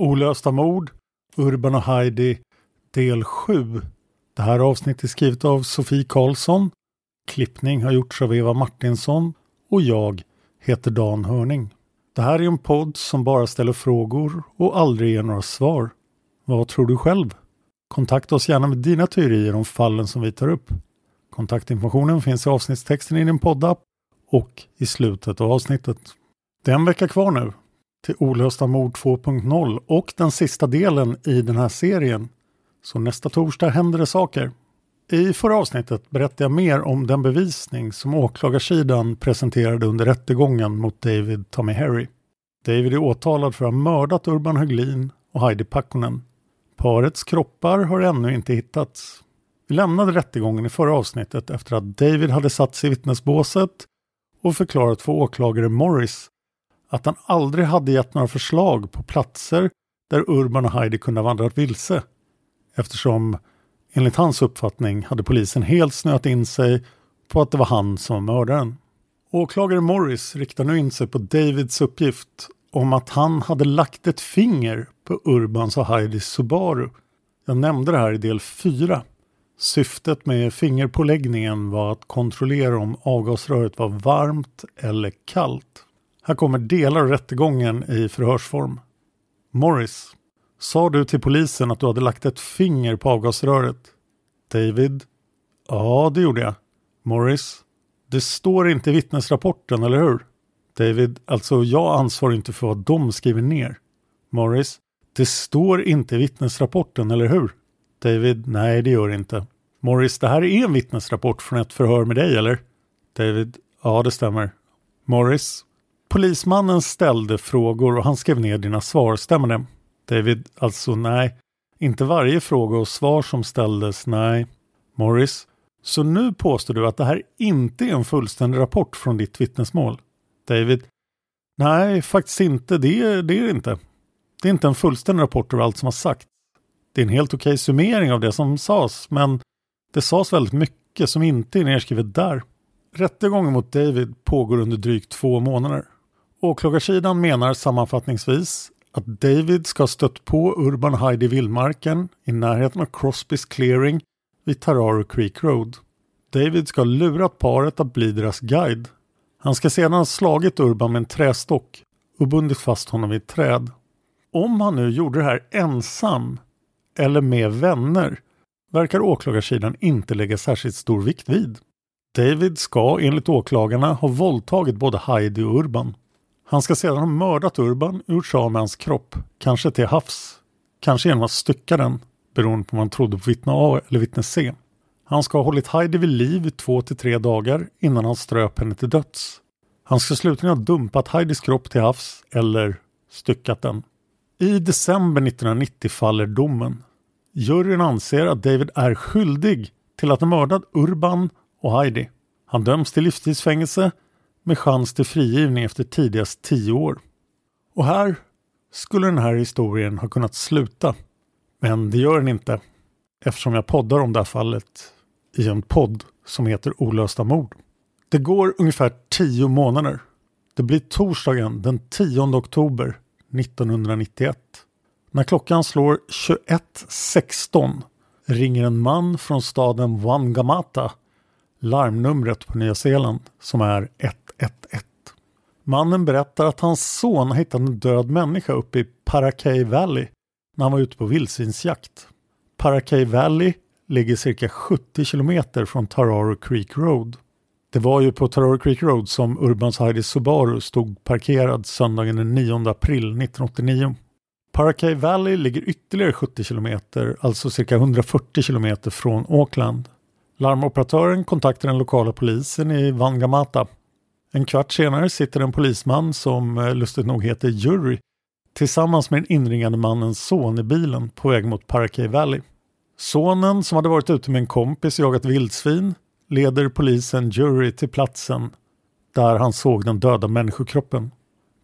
Olösta mord, Urban och Heidi, del 7. Det här avsnittet är skrivet av Sofie Karlsson. Klippning har gjorts av Eva Martinsson och jag heter Dan Hörning. Det här är en podd som bara ställer frågor och aldrig ger några svar. Vad tror du själv? Kontakta oss gärna med dina teorier om fallen som vi tar upp. Kontaktinformationen finns i avsnittstexten i din poddapp och i slutet av avsnittet. Det är en vecka kvar nu till Olösta mord 2.0 och den sista delen i den här serien. Så nästa torsdag händer det saker. I förra avsnittet berättade jag mer om den bevisning som åklagarsidan presenterade under rättegången mot David Tommy Harry. David är åtalad för att ha mördat Urban Höglin och Heidi Pakkonen. Parets kroppar har ännu inte hittats. Vi lämnade rättegången i förra avsnittet efter att David hade satt sig i vittnesbåset och förklarat för åklagare Morris att han aldrig hade gett några förslag på platser där Urban och Heidi kunde ha vandrat vilse. Eftersom, enligt hans uppfattning, hade polisen helt snöat in sig på att det var han som var mördaren. Åklagare Morris riktar nu in sig på Davids uppgift om att han hade lagt ett finger på Urbans och Heidis Subaru. Jag nämnde det här i del 4. Syftet med fingerpåläggningen var att kontrollera om avgasröret var varmt eller kallt. Här kommer delar av rättegången i förhörsform. Morris, sa du till polisen att du hade lagt ett finger på avgasröret? David, ja det gjorde jag. Morris, det står inte i vittnesrapporten, eller hur? David, alltså jag ansvarar inte för vad de skriver ner. Morris, det står inte i vittnesrapporten, eller hur? David, nej det gör det inte. Morris, det här är en vittnesrapport från ett förhör med dig, eller? David, ja det stämmer. Morris, polismannen ställde frågor och han skrev ner dina svar, stämmer det? David, alltså nej. Inte varje fråga och svar som ställdes, nej. Morris, så nu påstår du att det här inte är en fullständig rapport från ditt vittnesmål? David, nej faktiskt inte, det, är- det är det inte. Det är inte en fullständig rapport över allt som har sagt. Det är en helt okej summering av det som sades, men det sades väldigt mycket som inte är nedskrivet där. Rättegången mot David pågår under drygt två månader. Åklagarsidan menar sammanfattningsvis att David ska ha stött på Urban Heidi i vildmarken i närheten av Crosbys clearing vid Tararo Creek Road. David ska ha lurat paret att bli deras guide. Han ska sedan ha slagit Urban med en trästock och bundit fast honom vid ett träd. Om han nu gjorde det här ensam eller med vänner verkar åklagarsidan inte lägga särskilt stor vikt vid. David ska enligt åklagarna ha våldtagit både Heidi och Urban. Han ska sedan ha mördat Urban och gjort sig av med hans kropp, kanske till havs. Kanske genom att stycka den, beroende på om han trodde på vittne A eller vittne C. Han ska ha hållit Heidi vid liv i två till tre dagar innan han ströp henne till döds. Han ska slutligen ha dumpat Heidis kropp till havs eller styckat den. I december 1990 faller domen. Juryn anser att David är skyldig till att ha mördat Urban och Heidi. Han döms till livstidsfängelse med chans till frigivning efter tidigast tio år. Och här skulle den här historien ha kunnat sluta. Men det gör den inte eftersom jag poddar om det här fallet i en podd som heter Olösta mord. Det går ungefär tio månader. Det blir torsdagen den 10 oktober 1991. När klockan slår 21.16 ringer en man från staden Wangamata larmnumret på Nya Zeeland som är 111. Mannen berättar att hans son hittat en död människa uppe i Paracay Valley när han var ute på vildsvinsjakt. Paracay Valley ligger cirka 70 kilometer från Tararo Creek Road. Det var ju på Tararo Creek Road som Urbans Heidi Subaru stod parkerad söndagen den 9 april 1989. Paracay Valley ligger ytterligare 70 kilometer, alltså cirka 140 kilometer från Auckland. Larmoperatören kontaktar den lokala polisen i Vangamata. En kvart senare sitter en polisman som eh, lustigt nog heter Jury tillsammans med den inringade mannens son i bilen på väg mot Parakey Valley. Sonen som hade varit ute med en kompis och jagat vildsvin leder polisen Jury till platsen där han såg den döda människokroppen.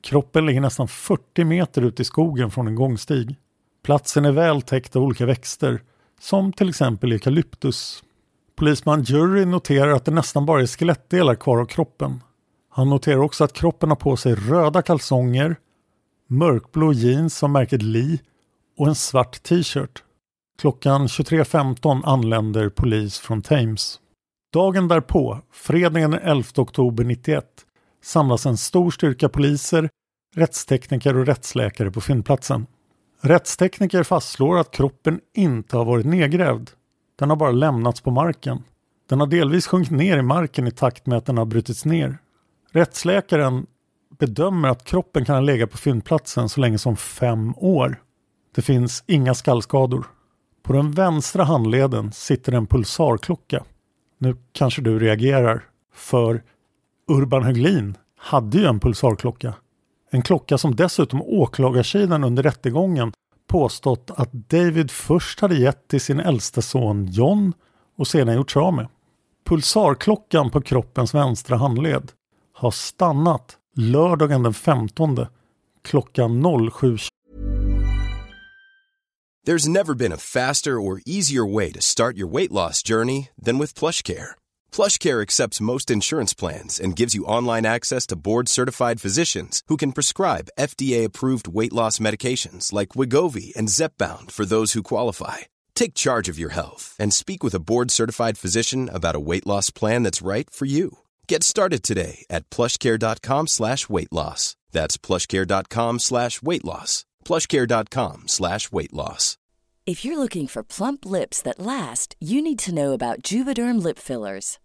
Kroppen ligger nästan 40 meter ut i skogen från en gångstig. Platsen är väl täckt av olika växter som till exempel eukalyptus. Polisman Jury noterar att det nästan bara är skelettdelar kvar av kroppen. Han noterar också att kroppen har på sig röda kalsonger, mörkblå jeans som märket Lee och en svart t-shirt. Klockan 23.15 anländer polis från Thames. Dagen därpå, fredagen den 11 oktober 91, samlas en stor styrka poliser, rättstekniker och rättsläkare på fyndplatsen. Rättstekniker fastslår att kroppen inte har varit nedgrävd. Den har bara lämnats på marken. Den har delvis sjunkit ner i marken i takt med att den har brutits ner. Rättsläkaren bedömer att kroppen kan ha legat på fyndplatsen så länge som fem år. Det finns inga skallskador. På den vänstra handleden sitter en pulsarklocka. Nu kanske du reagerar, för Urban Höglin hade ju en pulsarklocka. En klocka som dessutom åklagarsidan under rättegången påstått att David först hade gett till sin äldste son John och sedan gjort sig av med. Pulsarklockan på kroppens vänstra handled har stannat lördagen den 15 klockan 07 There's never been a faster or easier way to start your weight loss journey than with PlushCare. PlushCare accepts most insurance plans and gives you online access to board-certified physicians who can prescribe FDA-approved weight loss medications like Wigovi and Zepbound for those who qualify. Take charge of your health and speak with a board-certified physician about a weight loss plan that's right for you. Get started today at plushcare.com slash weight loss. That's plushcare.com slash weight loss. plushcare.com slash weight loss. If you're looking for plump lips that last, you need to know about Juvederm lip fillers.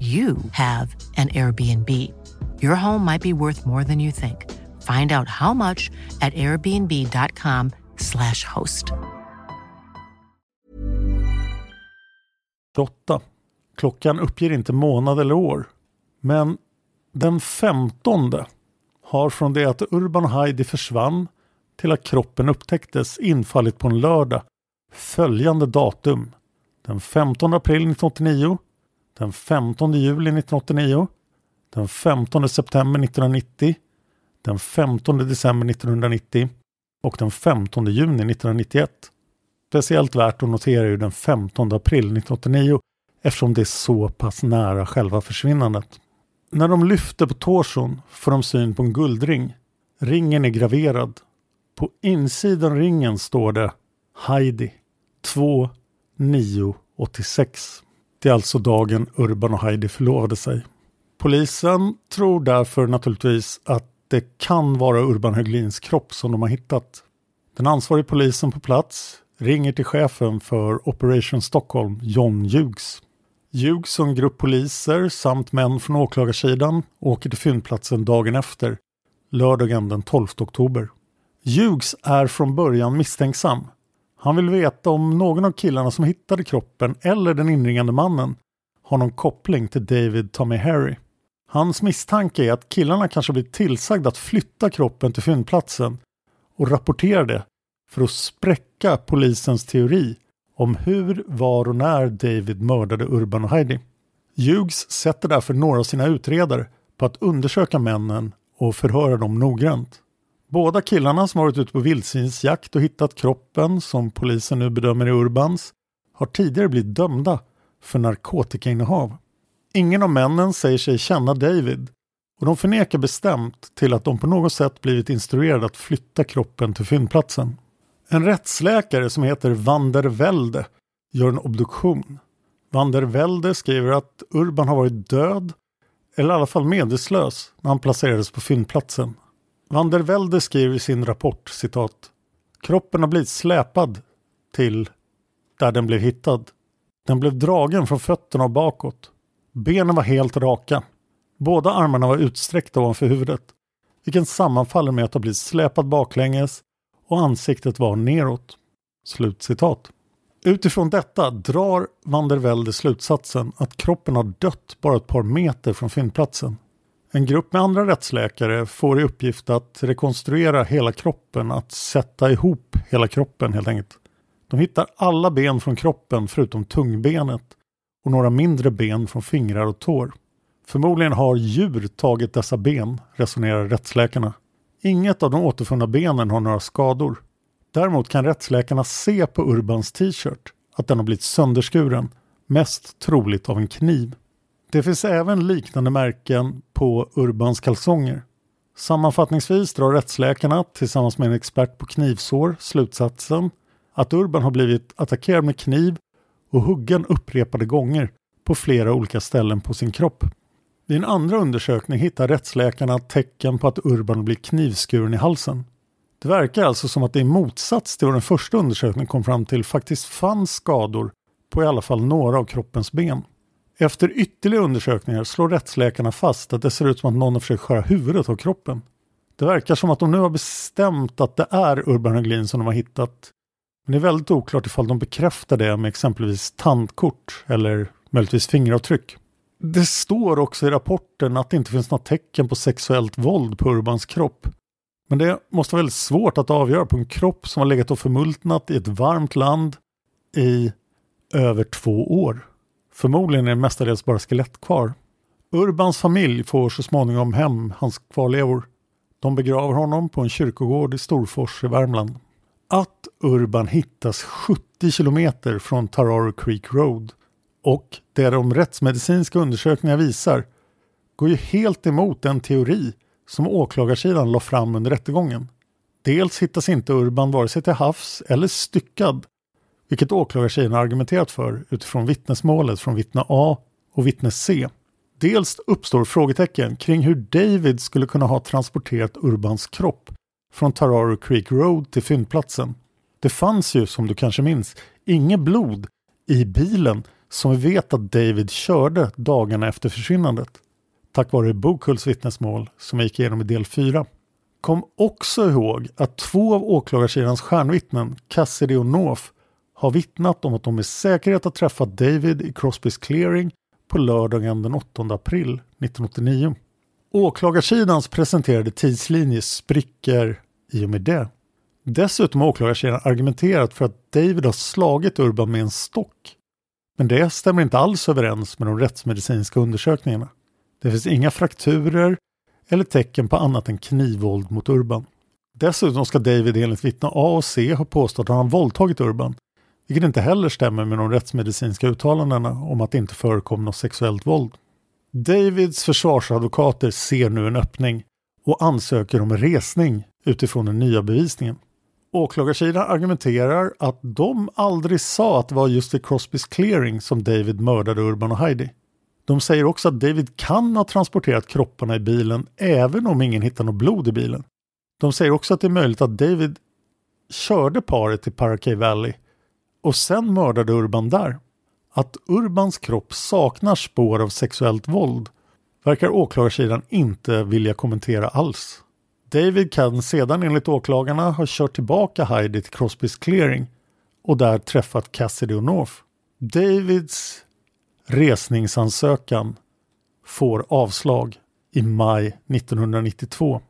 you have an Airbnb. Your home might be worth more than you think. Find out how much at airbnb.com/slash host. 8. Klockan uppger inte månad eller år. Men den 15 har från det att Urban och Heidi försvann till att kroppen upptäcktes infallit på en lördag följande datum. Den 15 april 1989, den 15 juli 1989, den 15 september 1990, den 15 december 1990 och den 15 juni 1991. Speciellt värt att notera är den 15 april 1989 eftersom det är så pass nära själva försvinnandet. När de lyfter på torson får de syn på en guldring. Ringen är graverad. På insidan ringen står det Heidi 2986. Det är alltså dagen Urban och Heidi förlovade sig. Polisen tror därför naturligtvis att det kan vara Urban Höglins kropp som de har hittat. Den ansvarige polisen på plats ringer till chefen för Operation Stockholm, John Hughes. Hughes och en grupp poliser samt män från åklagarsidan åker till fyndplatsen dagen efter, lördagen den 12 oktober. Hughes är från början misstänksam. Han vill veta om någon av killarna som hittade kroppen eller den inringande mannen har någon koppling till David Tommy Harry. Hans misstanke är att killarna kanske blivit tillsagda att flytta kroppen till fyndplatsen och rapportera det för att spräcka polisens teori om hur, var och när David mördade Urban och Heidi. Hughes sätter därför några av sina utredare på att undersöka männen och förhöra dem noggrant. Båda killarna som varit ute på vildsvinsjakt och hittat kroppen som polisen nu bedömer är Urbans har tidigare blivit dömda för narkotikainnehav. Ingen av männen säger sig känna David och de förnekar bestämt till att de på något sätt blivit instruerade att flytta kroppen till fyndplatsen. En rättsläkare som heter Van der Velde gör en obduktion. Van der Velde skriver att Urban har varit död eller i alla fall medvetslös när han placerades på fyndplatsen. Van der Velde skriver i sin rapport citat Kroppen har blivit släpad till där den blev hittad. Den blev dragen från fötterna och bakåt. Benen var helt raka. Båda armarna var utsträckta ovanför huvudet, vilket sammanfaller med att ha blivit släpad baklänges och ansiktet var neråt. Slutcitat. Utifrån detta drar van der Velde slutsatsen att kroppen har dött bara ett par meter från fyndplatsen. En grupp med andra rättsläkare får i uppgift att rekonstruera hela kroppen, att sätta ihop hela kroppen helt enkelt. De hittar alla ben från kroppen förutom tungbenet och några mindre ben från fingrar och tår. Förmodligen har djur tagit dessa ben, resonerar rättsläkarna. Inget av de återfunna benen har några skador. Däremot kan rättsläkarna se på Urbans t-shirt att den har blivit sönderskuren, mest troligt av en kniv. Det finns även liknande märken på Urbans kalsonger. Sammanfattningsvis drar rättsläkarna tillsammans med en expert på knivsår slutsatsen att Urban har blivit attackerad med kniv och huggen upprepade gånger på flera olika ställen på sin kropp. Vid en andra undersökning hittar rättsläkarna tecken på att Urban blir knivskuren i halsen. Det verkar alltså som att det i motsats till vad den första undersökningen kom fram till faktiskt fanns skador på i alla fall några av kroppens ben. Efter ytterligare undersökningar slår rättsläkarna fast att det ser ut som att någon har försökt skära huvudet av kroppen. Det verkar som att de nu har bestämt att det är Urban Höglin som de har hittat Men det är väldigt oklart ifall de bekräftar det med exempelvis tandkort eller möjligtvis fingeravtryck. Det står också i rapporten att det inte finns något tecken på sexuellt våld på Urbans kropp. Men det måste vara väldigt svårt att avgöra på en kropp som har legat och förmultnat i ett varmt land i över två år. Förmodligen är det mestadels bara skelett kvar. Urbans familj får så småningom hem hans kvarlevor. De begraver honom på en kyrkogård i Storfors i Värmland. Att Urban hittas 70 kilometer från Tararo Creek Road och det de rättsmedicinska undersökningar visar går ju helt emot den teori som åklagarsidan la fram under rättegången. Dels hittas inte Urban vare sig till havs eller styckad, vilket åklagarsidan argumenterat för utifrån vittnesmålet från vittne A och vittne C. Dels uppstår frågetecken kring hur David skulle kunna ha transporterat Urbans kropp från Tararo Creek Road till fyndplatsen. Det fanns ju, som du kanske minns, inget blod i bilen som vi vet att David körde dagarna efter försvinnandet. Tack vare Bokulls vittnesmål som jag gick igenom i del 4. Kom också ihåg att två av åklagarsidans stjärnvittnen, Cassidy och North, har vittnat om att de med säkerhet har träffat David i Crosbys clearing på lördagen den 8 april 1989. Åklagarsidans presenterade tidslinje spricker i och med det. Dessutom har åklagarsidan argumenterat för att David har slagit Urban med en stock. Men det stämmer inte alls överens med de rättsmedicinska undersökningarna. Det finns inga frakturer eller tecken på annat än knivvåld mot Urban. Dessutom ska David enligt vittne A och C ha påstått att han våldtagit Urban, vilket inte heller stämmer med de rättsmedicinska uttalandena om att det inte förekom något sexuellt våld. Davids försvarsadvokater ser nu en öppning och ansöker om resning utifrån den nya bevisningen. Åklagarsidan argumenterar att de aldrig sa att det var just vid Crosbys clearing som David mördade Urban och Heidi. De säger också att David kan ha transporterat kropparna i bilen även om ingen hittar något blod i bilen. De säger också att det är möjligt att David körde paret till Paracay Valley och sen mördade Urban där. Att Urbans kropp saknar spår av sexuellt våld verkar åklagarsidan inte vilja kommentera alls. David kan sedan enligt åklagarna ha kört tillbaka Heidi till Crosbys clearing och där träffat Cassidy och North. Davids resningsansökan får avslag i maj 1992.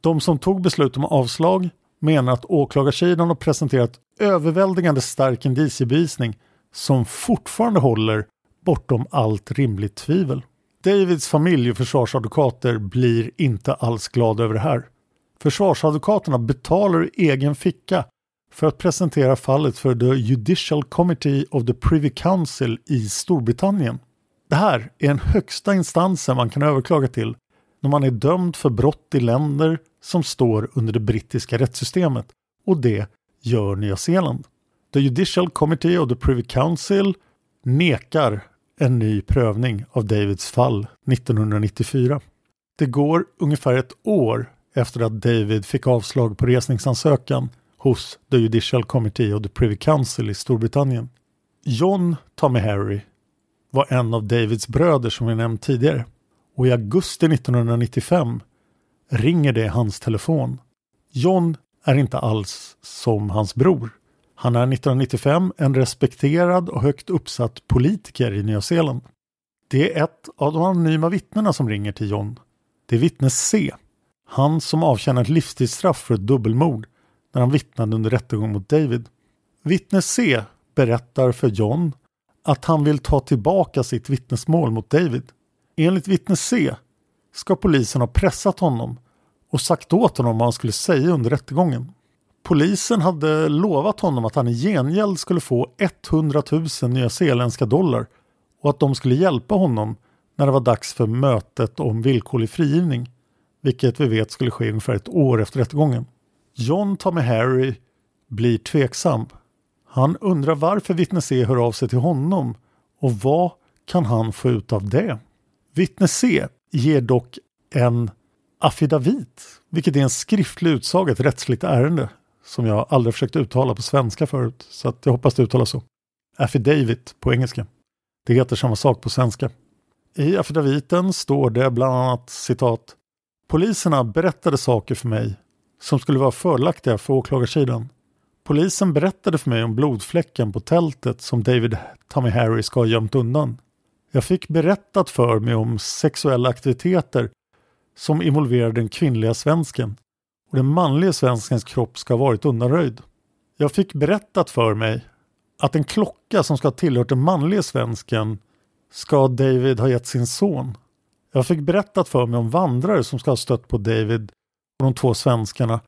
De som tog beslut om avslag menar att åklagarsidan har presenterat överväldigande stark indiciebevisning som fortfarande håller bortom allt rimligt tvivel. Davids familj och försvarsadvokater blir inte alls glada över det här. Försvarsadvokaterna betalar ur egen ficka för att presentera fallet för The Judicial Committee of the Privy Council i Storbritannien. Det här är den högsta instansen man kan överklaga till när man är dömd för brott i länder som står under det brittiska rättssystemet och det gör Nya Zeeland. The Judicial Committee of the Privy Council nekar en ny prövning av Davids fall 1994. Det går ungefär ett år efter att David fick avslag på resningsansökan hos The Judicial Committee of the Privy Council i Storbritannien. John Tommy Harry var en av Davids bröder som vi nämnt tidigare och i augusti 1995 ringer det hans telefon. John är inte alls som hans bror. Han är 1995 en respekterad och högt uppsatt politiker i Nya Zeeland. Det är ett av de anonyma vittnena som ringer till John. Det är vittne C. Han som avtjänar ett livstidsstraff för ett dubbelmord när han vittnade under rättegång mot David. Vittne C berättar för John att han vill ta tillbaka sitt vittnesmål mot David. Enligt vittne C ska polisen ha pressat honom och sagt åt honom vad han skulle säga under rättegången. Polisen hade lovat honom att han i gengäld skulle få 100 000 nyzeeländska dollar och att de skulle hjälpa honom när det var dags för mötet om villkorlig frigivning, vilket vi vet skulle ske ungefär ett år efter rättegången. John Tommy Harry blir tveksam. Han undrar varför vittne C hör av sig till honom och vad kan han få ut av det? Vittne C ger dock en affidavit, vilket är en skriftlig utsaga, ett rättsligt ärende som jag aldrig försökt uttala på svenska förut, så att jag hoppas det uttalas så. Affidavit på engelska. Det heter samma sak på svenska. I affidaviten står det bland annat citat Poliserna berättade saker för mig som skulle vara fördelaktiga för åklagarsidan. Polisen berättade för mig om blodfläcken på tältet som David Tommy Harry ska ha gömt undan. Jag fick berättat för mig om sexuella aktiviteter som involverar den kvinnliga svensken och den manliga svenskens kropp ska ha varit undanröjd. Jag fick berättat för mig att en klocka som ska ha tillhört den manliga svensken ska David ha gett sin son. Jag fick berättat för mig om vandrare som ska ha stött på David och de två svenskarna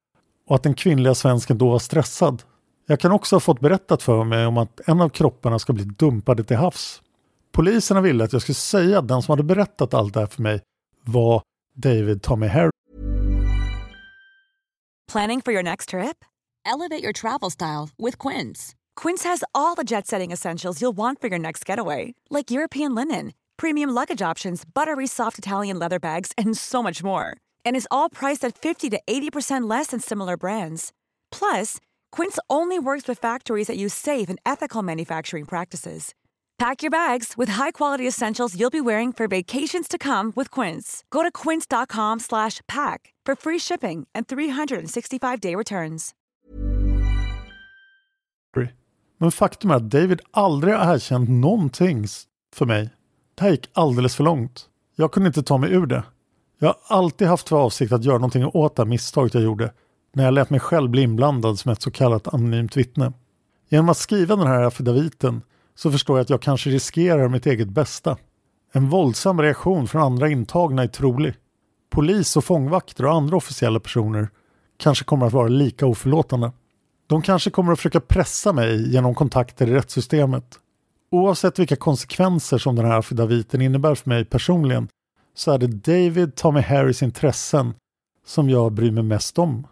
och att den kvinnliga svensken då var stressad. Jag kan också ha fått berättat för mig om att en av kropparna ska bli dumpade till havs. Poliserna ville att jag skulle säga att den som hade berättat allt det här för mig var David Tommy Harry. Planning for your next trip? Elevate your travel style with Quince. Quince has all the jet setting essentials you'll want for your next getaway, like European linen, premium luggage options, buttery soft Italian leather bags, and so much more. And is all priced at 50 to 80% less than similar brands. Plus, Quince only works with factories that use safe and ethical manufacturing practices. Pack your bags with high-quality essentials you'll be wearing for vacations to come with Quince. Go to quince.com slash pack for free shipping and 365-day returns. Men faktum är att David aldrig har erkänt någonting för mig. Det här gick alldeles för långt. Jag kunde inte ta mig ur det. Jag har alltid haft för avsikt att göra någonting åt det misstaget jag gjorde när jag lät mig själv bli inblandad som ett så kallat anonymt vittne. Genom att skriva den här affidaviten så förstår jag att jag kanske riskerar mitt eget bästa. En våldsam reaktion från andra intagna är trolig. Polis och fångvakter och andra officiella personer kanske kommer att vara lika oförlåtande. De kanske kommer att försöka pressa mig genom kontakter i rättssystemet. Oavsett vilka konsekvenser som den här affidaviten innebär för mig personligen så är det David Tommy Harris intressen som jag bryr mig mest om.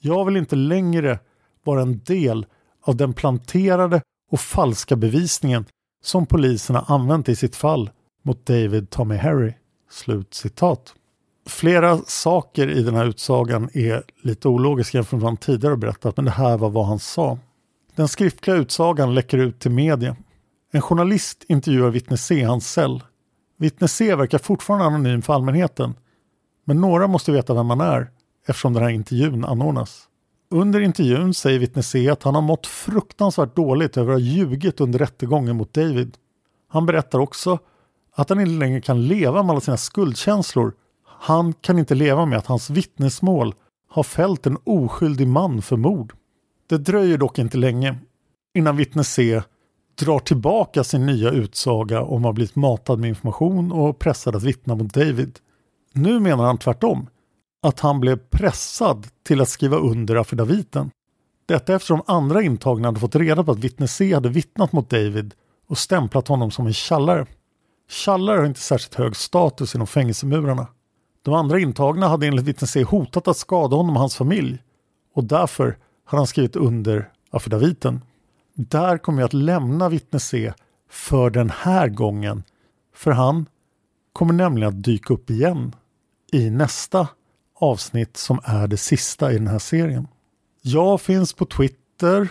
Jag vill inte längre vara en del av den planterade och falska bevisningen som polisen har använt i sitt fall mot David Tommy Harry. Slut citat. Flera saker i den här utsagan är lite ologiska jämfört med vad han tidigare berättat, men det här var vad han sa. Den skriftliga utsagan läcker ut till media. En journalist intervjuar vittne C i hans cell. Vittne C verkar fortfarande anonym för allmänheten, men några måste veta vem han är eftersom den här intervjun anordnas. Under intervjun säger vittne C att han har mått fruktansvärt dåligt över att ha ljugit under rättegången mot David. Han berättar också att han inte längre kan leva med alla sina skuldkänslor. Han kan inte leva med att hans vittnesmål har fällt en oskyldig man för mord. Det dröjer dock inte länge innan vittne C drar tillbaka sin nya utsaga om att ha blivit matad med information och pressad att vittna mot David. Nu menar han tvärtom att han blev pressad till att skriva under affidaviten. Detta eftersom andra intagna hade fått reda på att vittne C hade vittnat mot David och stämplat honom som en tjallare. Tjallare har inte särskilt hög status inom fängelsemurarna. De andra intagna hade enligt vittne C hotat att skada honom och hans familj och därför hade han skrivit under affidaviten. Där kommer jag att lämna vittne C för den här gången för han kommer nämligen att dyka upp igen i nästa avsnitt som är det sista i den här serien. Jag finns på Twitter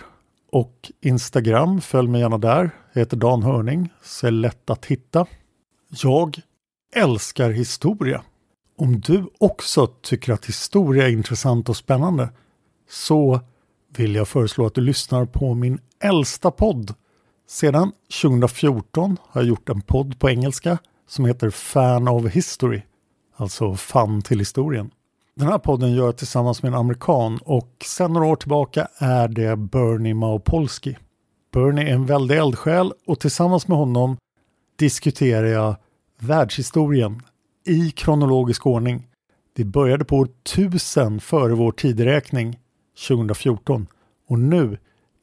och Instagram. Följ mig gärna där. Jag heter Dan Hörning, så är lätt att hitta. Jag älskar historia. Om du också tycker att historia är intressant och spännande så vill jag föreslå att du lyssnar på min äldsta podd. Sedan 2014 har jag gjort en podd på engelska som heter Fan of History, alltså fan till historien. Den här podden gör jag tillsammans med en amerikan och sedan några år tillbaka är det Bernie Maupolski. Bernie är en väldig eldsjäl och tillsammans med honom diskuterar jag världshistorien i kronologisk ordning. Det började på år 1000 före vår tideräkning 2014 och nu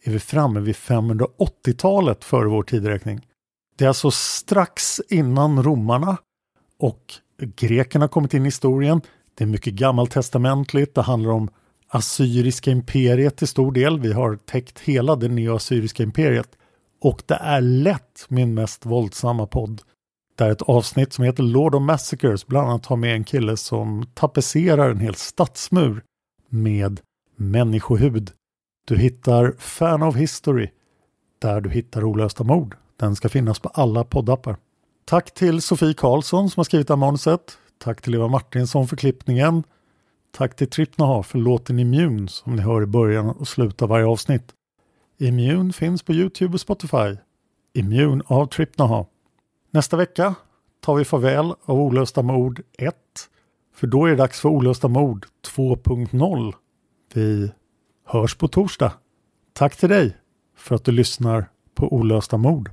är vi framme vid 580-talet före vår tideräkning. Det är alltså strax innan romarna och grekerna kommit in i historien. Det är mycket gammaltestamentligt. Det handlar om Assyriska imperiet till stor del. Vi har täckt hela det neoassyriska imperiet. Och det är lätt min mest våldsamma podd. Där ett avsnitt som heter Lord of Massacres bland annat har med en kille som tapetserar en hel stadsmur med människohud. Du hittar Fan of History där du hittar olösta mord. Den ska finnas på alla poddappar. Tack till Sofie Karlsson som har skrivit det här manuset. Tack till Eva Martinsson för klippningen. Tack till Tripnaha för låten Immune som ni hör i början och slutet av varje avsnitt. Immune finns på Youtube och Spotify. Immune av Tripnaha. Nästa vecka tar vi farväl av Olösta mord 1. För då är det dags för Olösta mord 2.0. Vi hörs på torsdag. Tack till dig för att du lyssnar på Olösta mord.